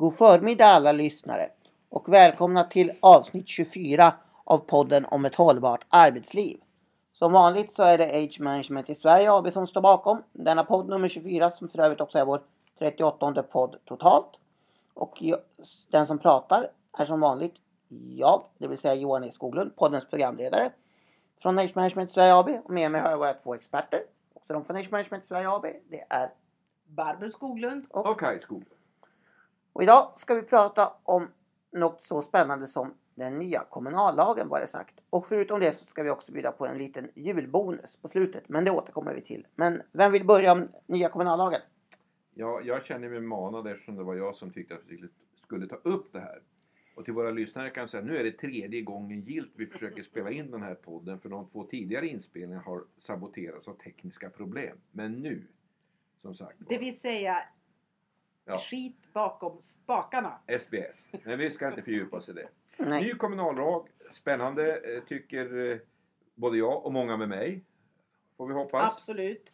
God förmiddag alla lyssnare och välkomna till avsnitt 24 av podden om ett hållbart arbetsliv. Som vanligt så är det Age Management i Sverige AB som står bakom denna podd nummer 24 som för övrigt också är vår 38 podd totalt. Och den som pratar är som vanligt jag, det vill säga Johan E Skoglund, poddens programledare från Age Management Sverige AB. Och med mig har jag våra två experter, också de från Age Management Sverige AB. Det är Barbro Skoglund och, och Kaj Skoglund. Och idag ska vi prata om något så spännande som den nya kommunallagen var det sagt. Och förutom det så ska vi också bjuda på en liten julbonus på slutet. Men det återkommer vi till. Men vem vill börja om nya kommunallagen? Ja, jag känner mig manad eftersom det var jag som tyckte att vi skulle ta upp det här. Och till våra lyssnare kan jag säga att nu är det tredje gången gilt vi försöker spela in den här podden för de två tidigare inspelningarna har saboterats av tekniska problem. Men nu, som sagt Det vill säga ja. skit bakom spakarna. SBS. Men vi ska inte fördjupa oss i det. Nej. Ny kommunallag, spännande eh, tycker eh, både jag och många med mig. Får vi hoppas. Absolut.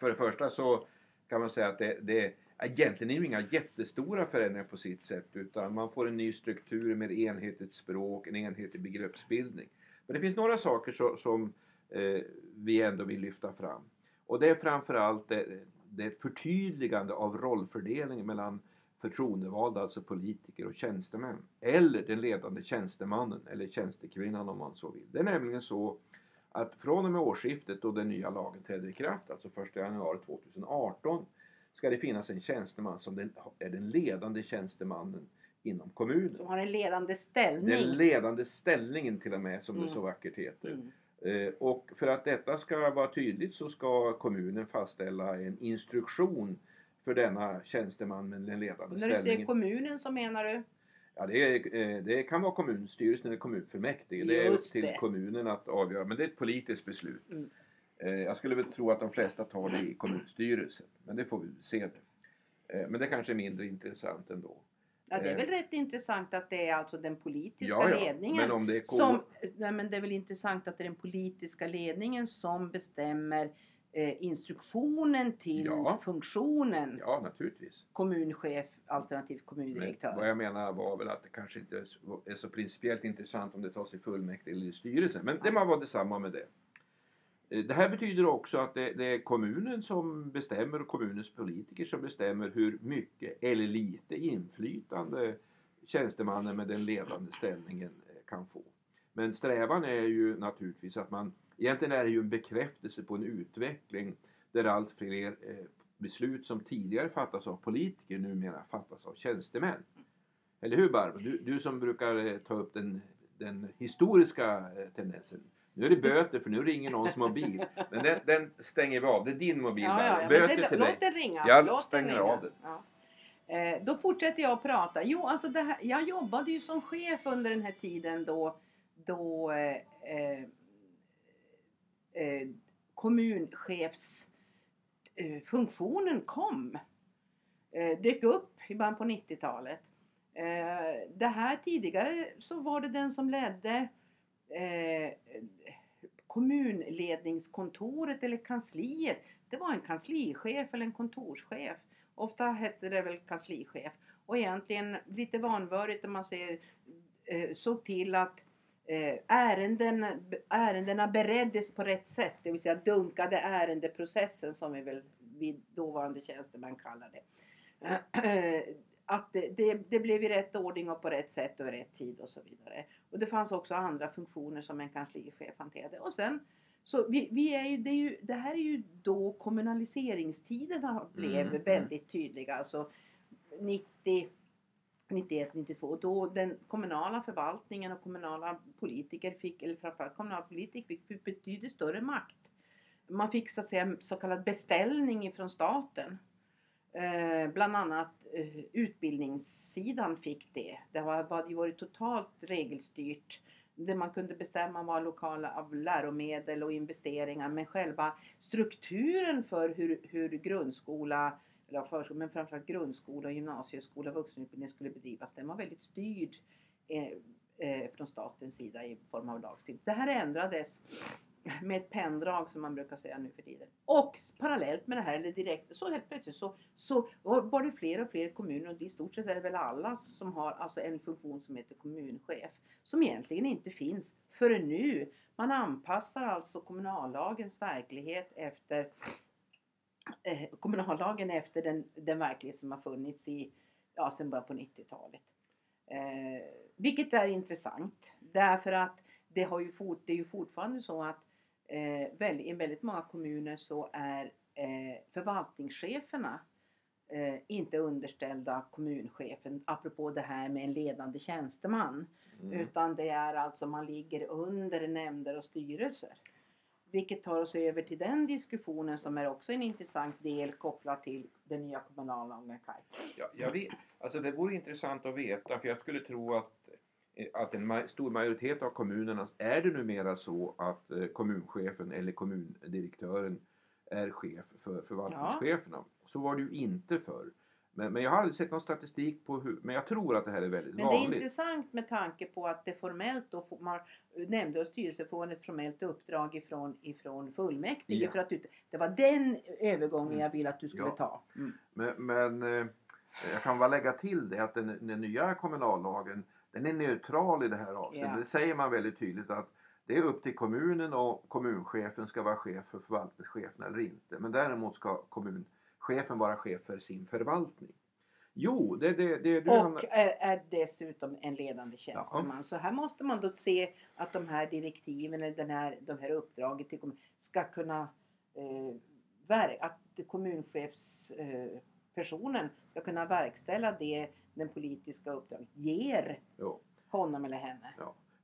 För det första så kan man säga att det, det Egentligen är ju inga jättestora förändringar på sitt sätt utan man får en ny struktur med enhetligt språk, en enhetlig begreppsbildning. Men det finns några saker så, som eh, vi ändå vill lyfta fram. Och det är framförallt det, det är ett förtydligande av rollfördelningen mellan förtroendevalda, alltså politiker och tjänstemän. Eller den ledande tjänstemannen eller tjänstekvinnan om man så vill. Det är nämligen så att från och med årsskiftet då den nya lagen träder i kraft, alltså 1 januari 2018, ska det finnas en tjänsteman som den, är den ledande tjänstemannen inom kommunen. Som har en ledande ställning. Den ledande ställningen till och med som mm. det så vackert heter. Mm. Eh, och för att detta ska vara tydligt så ska kommunen fastställa en instruktion för denna tjänsteman med den ledande ställningen. När du säger kommunen så menar du? Ja, det, är, eh, det kan vara kommunstyrelsen eller kommunfullmäktige. Det är upp till det. kommunen att avgöra. Men det är ett politiskt beslut. Mm. Eh, jag skulle väl tro att de flesta tar det i kommunstyrelsen. Men det får vi se. Det. Men det kanske är mindre intressant ändå. Ja, det är väl rätt intressant att det är alltså den politiska ja, ja. ledningen men om det är som... Nej, men det är väl intressant att det är den politiska ledningen som bestämmer eh, instruktionen till ja. funktionen. Ja, naturligtvis. Kommunchef alternativt kommundirektör. Men vad jag menar var väl att det kanske inte är så principiellt intressant om det tas i fullmäktige eller i styrelsen. Men det må vara detsamma med det. Eh, det här betyder också att det, det, är kommunen som bestämmer och kommunens politiker som bestämmer hur mycket eller lite inflytande tjänstemannen med den ledande ställningen eh, kan få. Men strävan är ju naturligtvis att man, egentligen är det ju en bekräftelse på en utveckling där allt fler eh, beslut som tidigare fattas av politiker numera fattas av tjänstemän. Eller hur Barbro? Du, du som brukar ta upp den, den historiska tendensen. Nu är det böter för nu ringer någons mobil. Men den, den stänger vi av. Det är din mobil ja, ja, ja. Böter det, till låt dig. Den ringa. Jag låt stänger den av den. Ja. Eh, då fortsätter jag att prata. Jo, alltså här, jag jobbade ju som chef under den här tiden då, då eh, eh, kommunchefsfunktionen eh, kom. Eh, dök upp i början på 90-talet. Eh, det här tidigare så var det den som ledde eh, kommunledningskontoret eller kansliet. Det var en kanslichef eller en kontorschef. Ofta hette det väl kanslichef. Och egentligen lite vanvördigt om man säger eh, såg till att eh, ärenden, ärendena bereddes på rätt sätt. Det vill säga dunkade ärendeprocessen som vi väl vid dåvarande tjänstemän kallade det att det, det, det, blev i rätt ordning och på rätt sätt och i rätt tid och så vidare. Och det fanns också andra funktioner som en kanslichef hanterade. Och sen, så vi, vi är ju, det, är ju, det här är ju då kommunaliseringstiderna blev mm, mm. väldigt tydliga. Alltså 90, 91, 92. Då den kommunala förvaltningen och kommunala politiker fick, eller framförallt kommunalpolitiker fick betydligt större makt. Man fick så att säga så kallad beställning ifrån staten. Eh, bland annat eh, utbildningssidan fick det. Det var, ju varit totalt regelstyrt. Det man kunde bestämma var lokala av läromedel och investeringar men själva strukturen för hur, hur grundskola, av förskola, men framförallt grundskola, gymnasieskola och vuxenutbildning skulle bedrivas, den var väldigt styrd eh, eh från statens sida i form av lagstiftning. Det här ändrades med ett penndrag som man brukar säga nu för tiden. Och parallellt med det här, eller direkt, så helt plötsligt så, så var det fler och fler kommuner och i stort sett är det väl alla som har alltså en funktion som heter kommunchef. Som egentligen inte finns förrän nu. Man anpassar alltså kommunallagens verklighet efter eh, kommunallagen efter den, den verklighet som har funnits i, ja, sedan början på 90-talet. Eh, vilket är intressant därför att det, har ju fort, det är ju fortfarande så att eh, väl, i väldigt många kommuner så är eh, förvaltningscheferna eh, inte underställda kommunchefen, apropå det här med en ledande tjänsteman. Mm. Utan det är alltså man ligger under nämnder och styrelser. Vilket tar oss över till den diskussionen som är också en intressant del kopplat till den nya kommunallagen. Kaj. Ja, jag vet. Alltså det vore intressant att veta för jag skulle tro att, eh, att en stor majoritet av kommunerna är det numera så att eh, kommunchefen eller kommundirektören är chef för förvaltningscheferna. Så var det ju inte förr. Men, men jag har aldrig sett någon statistik på hur, men jag tror att det här är väldigt Men det är vanligt. intressant med tanke på att det formellt då man, nämnder och styrelser får ett formellt uppdrag ifrån, ifrån fullmäktige Ja. för att ut, det var den övergången Mm. jag ville att du skulle Ja. ta. Mm. Men, men eh, jag kan bara lägga till det att den, den nya kommunallagen den är neutral i det här avseendet. Ja. Det säger man väldigt tydligt att det är upp till kommunen och kommunchefen ska vara chef för förvaltningschefen eller inte. Men däremot ska kommunchefen vara chef för sin förvaltning. Jo, det det, det du Och är, är dessutom en ledande tjänsteman. Ja. Så här måste man då se att de här direktiven eller den här, de här uppdraget till kommun ska kunna eh, ver- att kommunchefspersonen eh, ska kunna verkställa det den politiska uppdraget ger Jo. honom eller henne.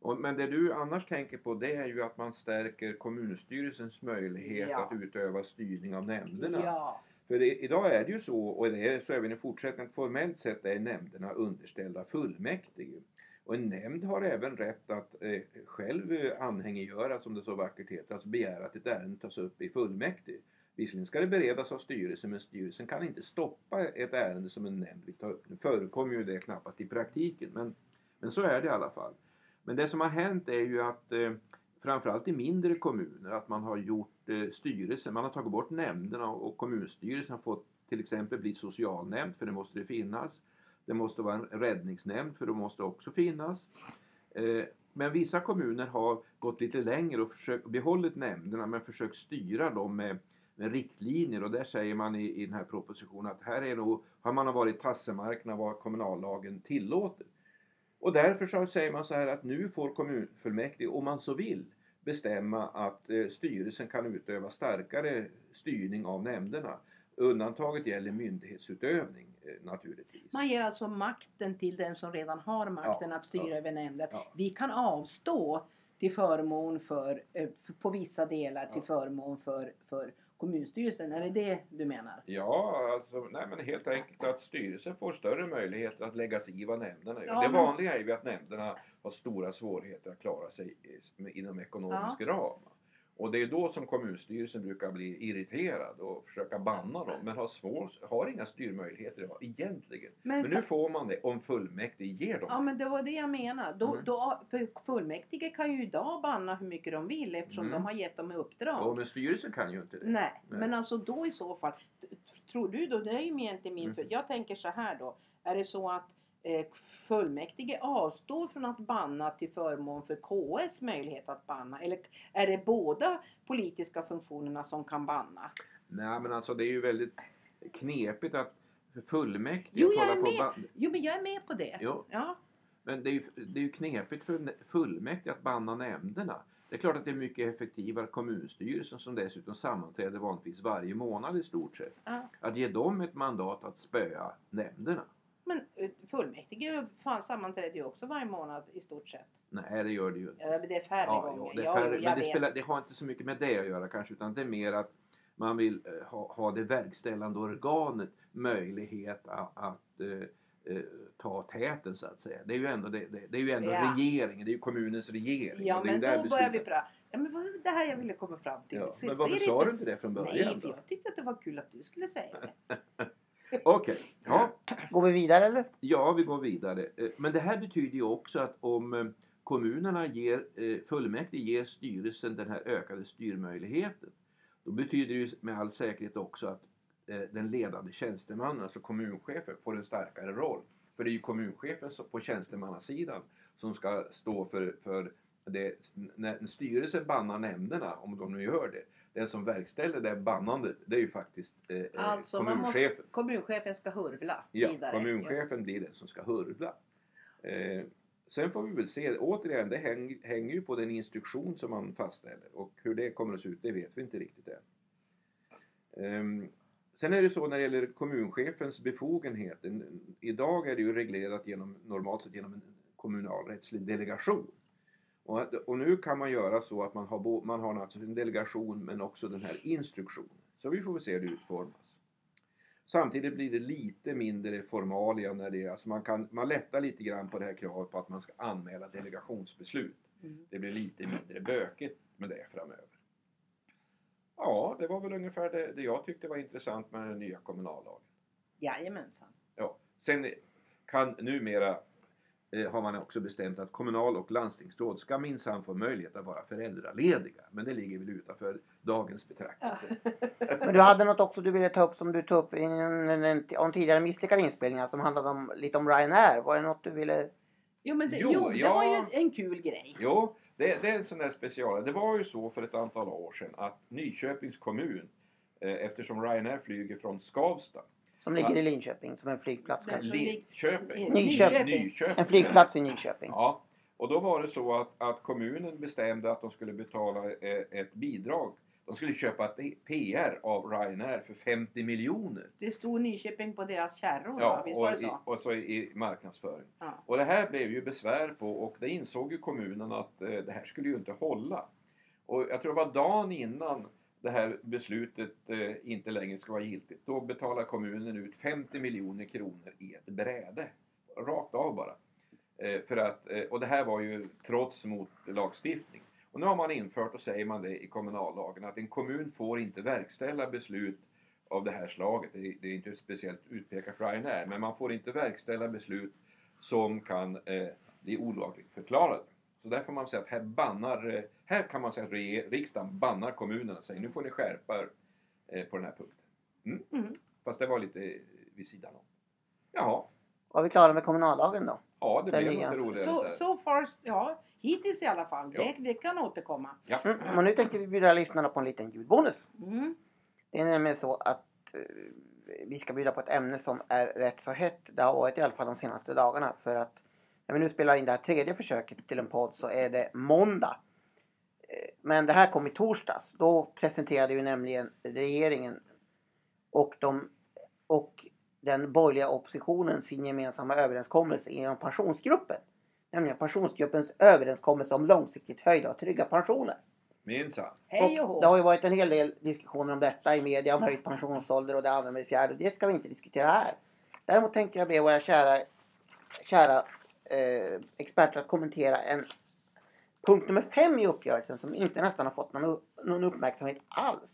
Och, men det du annars tänker på det är ju att man stärker kommunstyrelsens möjlighet Ja. att utöva styrning av nämnderna. Ja, för det, idag är det ju så, och det är så även i fortsättningen, formellt sett är nämnderna underställda fullmäktige. Och en nämnd har även rätt att eh, själv anhängiggöra, som det så vackert heter, alltså begära att ett ärende tas upp i fullmäktige. Visserligen ska det beredas av styrelsen, men styrelsen kan inte stoppa ett ärende som en nämnd vill ta upp. Nu förekommer ju det knappast i praktiken, men, men så är det i alla fall. Men det som har hänt är ju att eh, framförallt i mindre kommuner att man har gjort eh, styrelsen, man har tagit bort nämnderna och kommunstyrelsen har fått till exempel bli socialnämnd för det måste det finnas. Det måste vara en räddningsnämnd för det måste också finnas. Eh, men vissa kommuner har gått lite längre och försökt, behållit nämnderna men försökt styra dem med, med riktlinjer och där säger man i, i den här propositionen att här är nog, har man varit tassemarknad vad kommunallagen tillåter. Och därför så säger man så här att nu får kommunfullmäktige, om man så vill, bestämma att eh, styrelsen kan utöva starkare styrning av nämnderna. Undantaget gäller myndighetsutövning eh, naturligtvis. man ger alltså makten till den som redan har makten Ja, att styra ja, över nämnden. ja. Vi kan avstå till förmån för, eh, för på vissa delar till Ja. förmån för, för kommunstyrelsen. Är det det du menar? Ja, alltså, nej, men helt enkelt att styrelsen får större möjligheter att lägga sig i vad nämnderna gör. Ja, det men- vanliga är ju att nämnderna har stora svårigheter att klara sig inom ekonomisk ram. Och det är då som kommunstyrelsen brukar bli irriterad och försöka banna dem. Men har, svår, har inga styrmöjligheter idag egentligen. Men, Men nu får man det om fullmäktige ger dem Ja men det var det jag menade. Då, Mm. då, för fullmäktige kan ju idag banna hur mycket de vill eftersom Mm. de har gett dem i uppdrag. Ja, men styrelsen kan ju inte det. Nej, Nej. men alltså då i så fall. Tror du då, det är ju egentligen min, Mm. för jag tänker så här då. Är det så att fullmäktige avstår från att banna till förmån för KS möjlighet att banna? Eller är det båda politiska funktionerna som kan banna? Nej, men alltså det är ju väldigt knepigt att fullmäktige Jo, jag är på med. ban- Jo men jag är med på det. Jo, Ja, Men det är, ju, det är ju knepigt för fullmäktige att banna nämnderna. Det är klart att det är mycket effektivare kommunstyrelsen som dessutom sammanträder vanligtvis varje månad i stort sett. ja. Att ge dem ett mandat att spöa nämnderna. Men eh, fullmäktige sammanträder ju också varje månad i stort sett. Nej, det gör det ju inte. Ja, det är färre Ja, gånger. ja, det, är färre, jo, men jag det, spelar, det har inte så mycket med det att göra kanske utan det är mer att man vill eh, ha, ha det verkställande organet möjlighet att, att eh, eh, ta täten så att säga. Det är ju ändå, det, det, det är ju ändå Ja. regeringen, det är ju kommunens regering. Ja men då börjar vi prata. Ja men vad det här jag ville komma fram till? Ja, Se- men varför sa du inte det från början Nej, för då? jag tyckte att det var kul att du skulle säga det. Okej, ja, Går vi vidare eller? ja vi går vidare. Eh, Men det här betyder ju också att om, eh, kommunerna ger, eh, fullmäktige ger styrelsen den här ökade styrmöjligheten. Då betyder det ju med all säkerhet också att den ledande tjänstemannen, alltså kommunchefen, får en starkare roll. För det är ju kommunchefen på tjänstemannasidan som ska stå för, för det. När en styrelse bannar nämnderna, om de nu gör det, den som verkställer det bannandet, det är ju faktiskt eh, eh, Alltså, man måste- kommunchefen. Kommunchefen ska hurvla Ja, vidare. kommunchefen blir den som ska hurvla. Eh, sen får vi väl se, återigen det häng, hänger ju på den instruktion som man fastställer och hur det kommer att se ut det vet vi inte riktigt än. Ehm, sen är det så när det gäller kommunchefens befogenhet, en, idag är det ju reglerat genom, normalt sett genom en kommunalrättslig delegation. Och, och nu kan man göra så att man har, man har alltså en delegation men också den här instruktionen. Så vi får väl se hur det utformas. Samtidigt blir det lite mindre formalia när det är, alltså man, kan, man lättar lite grann på det här kravet på att man ska anmäla delegationsbeslut. Mm. Det blir lite mindre bökigt med det framöver. Ja, det var väl ungefär det, det jag tyckte var intressant med den nya kommunallagen. Jajamensan. Ja. Sen kan numera har man också bestämt att kommunal och landstingsråd ska minsann få möjlighet att vara föräldralediga. Men det ligger väl utanför dagens betraktelse. Men du hade något också du ville ta upp som du tog upp i en, en, en, om tidigare misslyckade inspelningar som handlade om, lite om Ryanair. Var det något du ville... Jo, men det, Jo, jo, det ja. var ju en kul grej. Jo, det, det är en sån där special. Det var ju så för ett antal år sedan att Nyköpings kommun, eh, eftersom Ryanair flyger från Skavsta, Som ligger Ja. i Linköping som en flygplats lig- Nyköping. Nyköping. En flygplats i Nyköping. Ja, och då var det så att, att kommunen bestämde att de skulle betala eh, ett bidrag. De skulle köpa ett PR av Ryanair för 50 miljoner. Det stod Nyköping på deras kärror, Ja, va? Visst var och, det i, så? och så i marknadsföring. Ja. Och det här blev ju besvär på och det insåg ju kommunen att eh, det här skulle ju inte hålla. Och jag tror det var dagen innan det här beslutet eh, inte längre ska vara giltigt. Då betalar kommunen ut 50 miljoner kronor i ett bräde. Rakt av bara. Eh, för att, eh, och det här var ju trots mot lagstiftning. Och nu har man infört, och säger man det i kommunallagen, att en kommun får inte verkställa beslut av det här slaget. Det är, det är inte speciellt utpekat Ryanair, men man får inte verkställa beslut som kan eh, bli olagligt förklarade. Så därför får man säga att här bannar, eh, här kan man säga att riksdagen bannar kommunerna och säger nu får ni skärpa er eh, på den här punkten. Mm. Mm. Fast det var lite vid sidan om. Jaha, Var vi klara med kommunallagen då? ja det Den blev lite roligare Så, så far, ja, hittills i alla fall. Ja. Det, det kan återkomma. Ja. Mm. Och nu tänkte vi bjuda lyssnarna på en liten ljudbonus. Mm. Det är nämligen så att eh, vi ska bjuda på ett ämne som är rätt så hett. Det har varit i alla fall de senaste dagarna. För att när vi nu spelar in det här tredje försöket till en podd så är det måndag. Eh, Men det här kom i torsdags. Då presenterade ju nämligen regeringen och, de, och den borgerliga oppositionen sin gemensamma överenskommelse inom pensionsgruppen. Nämligen pensionsgruppens överenskommelse om långsiktigt höjda och trygga pensioner. Minsann. Det har ju varit en hel del diskussioner om detta i media om höjd pensionsålder och det andra med det fjärde. Det ska vi inte diskutera här. Däremot tänkte jag be våra kära, kära eh, experter att kommentera en punkt nummer fem i uppgörelsen som inte nästan har fått någon, någon uppmärksamhet alls.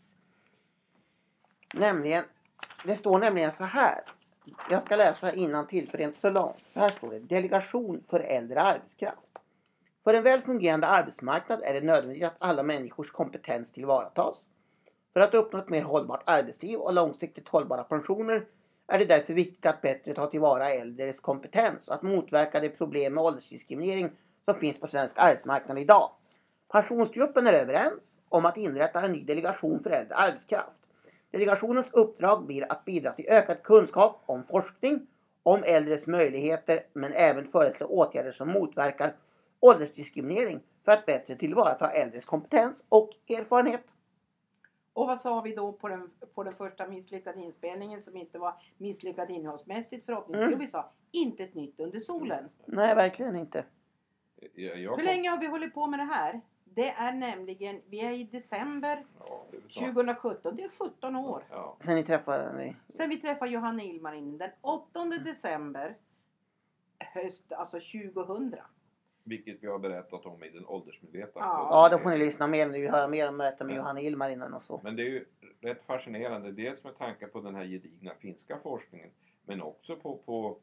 Nämligen, det står nämligen så här. Jag ska läsa till för det är inte så långt. Så här står det. Delegation för äldre arbetskraft. För en väl fungerande arbetsmarknad är det nödvändigt att alla människors kompetens tillvaratas. För att uppnå ett mer hållbart arbetsliv och långsiktigt hållbara pensioner är det därför viktigt att bättre ta tillvara äldres kompetens och att motverka de problem med åldersdiskriminering som finns på svensk arbetsmarknad idag. Pensionsgruppen är överens om att inrätta en ny delegation för äldre arbetskraft. Delegationens uppdrag blir att bidra till ökad kunskap om forskning, om äldres möjligheter men även föreslå åtgärder som motverkar åldersdiskriminering för att bättre tillvarata äldres kompetens och erfarenhet. Och vad sa vi då på den, på den första misslyckade inspelningen som inte var misslyckad innehållsmässigt förhoppningsvis? Mm. Jo, vi sa inte ett nytt under solen. Nej, verkligen inte. Jag, jag Hur kom- länge har vi hållit på med det här? Det är nämligen, vi är i december Ja, det är snart. 2017. Det är 17 år. Ja. Sen ni träffade ni. Sen vi träffade Johanna Ilmarin den 8 december höst, alltså 2000. Vilket vi har berättat om i den åldersmedvetna Ja. Ja, då får ni lyssna mer ni vill höra mer om mötet med Johanna Ilmar innan och så. Men det är ju rätt fascinerande, dels med tanke på den här gedigna finska forskningen, men också på, på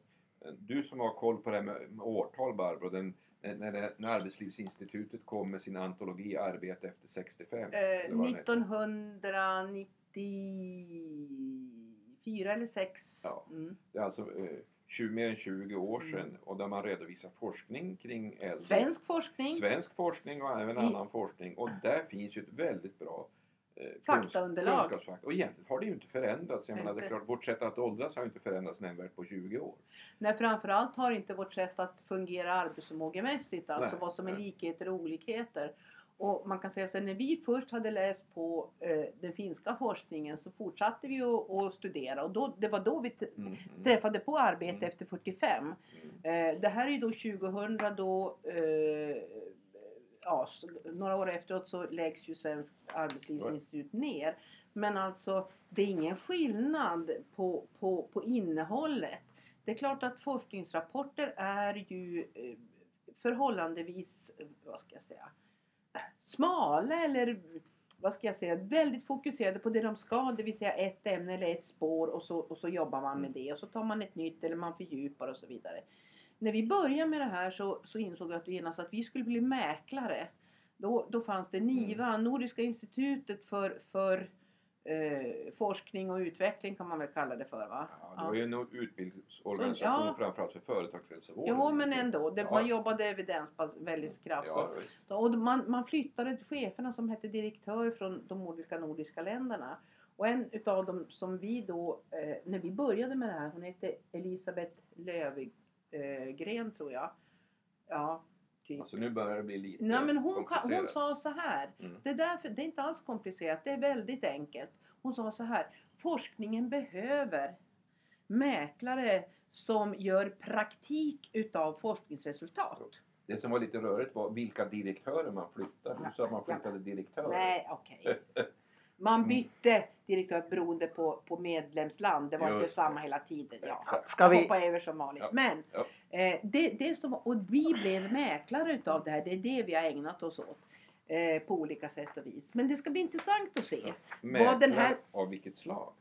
du som har koll på det här med, med årtal Barbro, den när, när, det, när Arbetslivsinstitutet kom med sin antologi Arbete efter 65. Eh, eller vad den heter. 1994 eller 6. Ja. Mm. Det är alltså eh, 20, mer än 20 år Mm. sedan och där man redovisar forskning kring äldre. Svensk forskning. Svensk forskning och även annan forskning och där finns ju ett väldigt bra eh, Faktaunderlag. kunskapsfakta. Och egentligen har det ju inte förändrats. Jag menar, det är klart, vårt sätt att åldras har ju inte förändrats nämnvärt på 20 år. Nej, framförallt har inte vårt sätt att fungera arbetsförmågemässigt, alltså Nej, vad som är likheter och olikheter. Och man kan säga så när vi först hade läst på eh, den finska forskningen så fortsatte vi att, studera och då, det var då vi Mm, träffade på arbete Mm. efter 45. mm. Eh, det här är ju då 2000 då eh, ja, några år efteråt så läggs ju Svensk Arbetslivsinstitut ner. Men alltså det är ingen skillnad på, på, på innehållet. Det är klart att forskningsrapporter är ju eh, förhållandevis, eh, vad ska jag säga, smala eller vad ska jag säga, väldigt fokuserade på det de ska, det vill säga ett ämne eller ett spår och så, och så jobbar man med det och så tar man ett nytt eller man fördjupar och så vidare. När vi började med det här så, så insåg vi att vi genast att vi skulle bli mäklare. Då, då fanns det NIVA, Nordiska institutet för, för eh, forskning och utveckling kan man väl kalla det för va? Ja, det var ju en utbildningsorganisation Så, ja. framförallt för företagshälsovården. Jo men ändå, det, Ja. man jobbade evidensbas väldigt kraftfullt. Ja. Och man, man flyttade cheferna som hette direktör från de olika nordiska länderna. Och en utav dem som vi då, eh, när vi började med det här, hon hette Elisabeth Lövgren tror jag. Ja, typ. Alltså nu börjar det bli lite Nej men hon, kan, hon komplicerat. sa så här. Mm. Det, är därför, det är inte alls komplicerat, det är väldigt enkelt. Hon sa så här. Forskningen behöver mäklare som gör praktik utav forskningsresultat. Det som var lite rörigt var vilka direktörer man flyttade. Du sa att man flyttade direktörer. Nej, okej. Man bytte direktör beroende på, på medlemsland. Det var inte Just samma det. hela tiden. Ja. Ska vi, hoppar över som vanligt. Ja. Men Ja. eh, det, det som, och vi blev mäklare utav det här. Det är det vi har ägnat oss åt. Eh, på olika sätt och vis. Men det ska bli intressant att se. Mäklare den här- av vilket slag?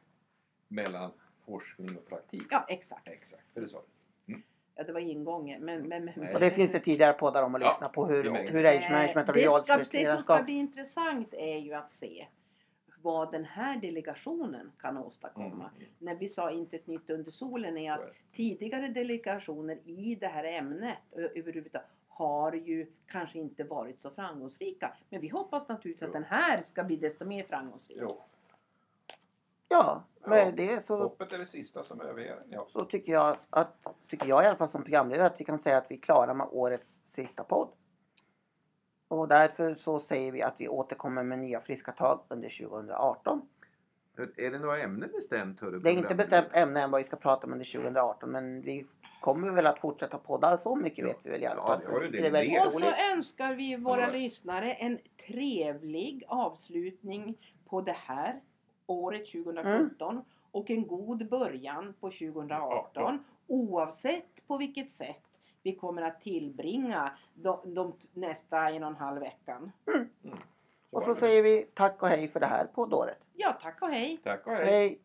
Mellan forskning och praktik? Ja, exakt. Exakt, för det sa du. Ja, det var ingången. Men, men, men, och det finns det tidigare poddar om att Ja, lyssna på hur, hur age management och det, ska, det som ska bli intressant är ju att se vad den här delegationen kan åstadkomma. Mm. När vi sa inte ett nytt under solen är att tidigare delegationer i det här ämnet överhuvudtaget har ju kanske inte varit så framgångsrika. Men vi hoppas naturligtvis Jo. att den här ska bli desto mer framgångsrik. Jo, Ja, med Ja. det så, hoppet är det sista som överger. Ja. så tycker jag att, tycker jag i alla fall som programledare att vi kan säga att vi är klara med årets sista podd. Och därför så säger vi att vi återkommer med nya friska tag under 2018. Är det några ämnen bestämt? Hörru, Det är inte bestämt ämne än vad vi ska prata om under 2018 men vi kommer väl att fortsätta podda så mycket vet vi väl i alla Ja, fall. det har ju för det är väldigt. Och så roligt. önskar vi våra Ja. lyssnare en trevlig avslutning på det här året 2017 och en god början på 2018 oavsett på vilket sätt vi kommer att tillbringa de, de nästa en och en halv veckan. Och var så det. säger vi tack och hej för det här poddåret. Ja, tack och hej! Tack och hej. Hej!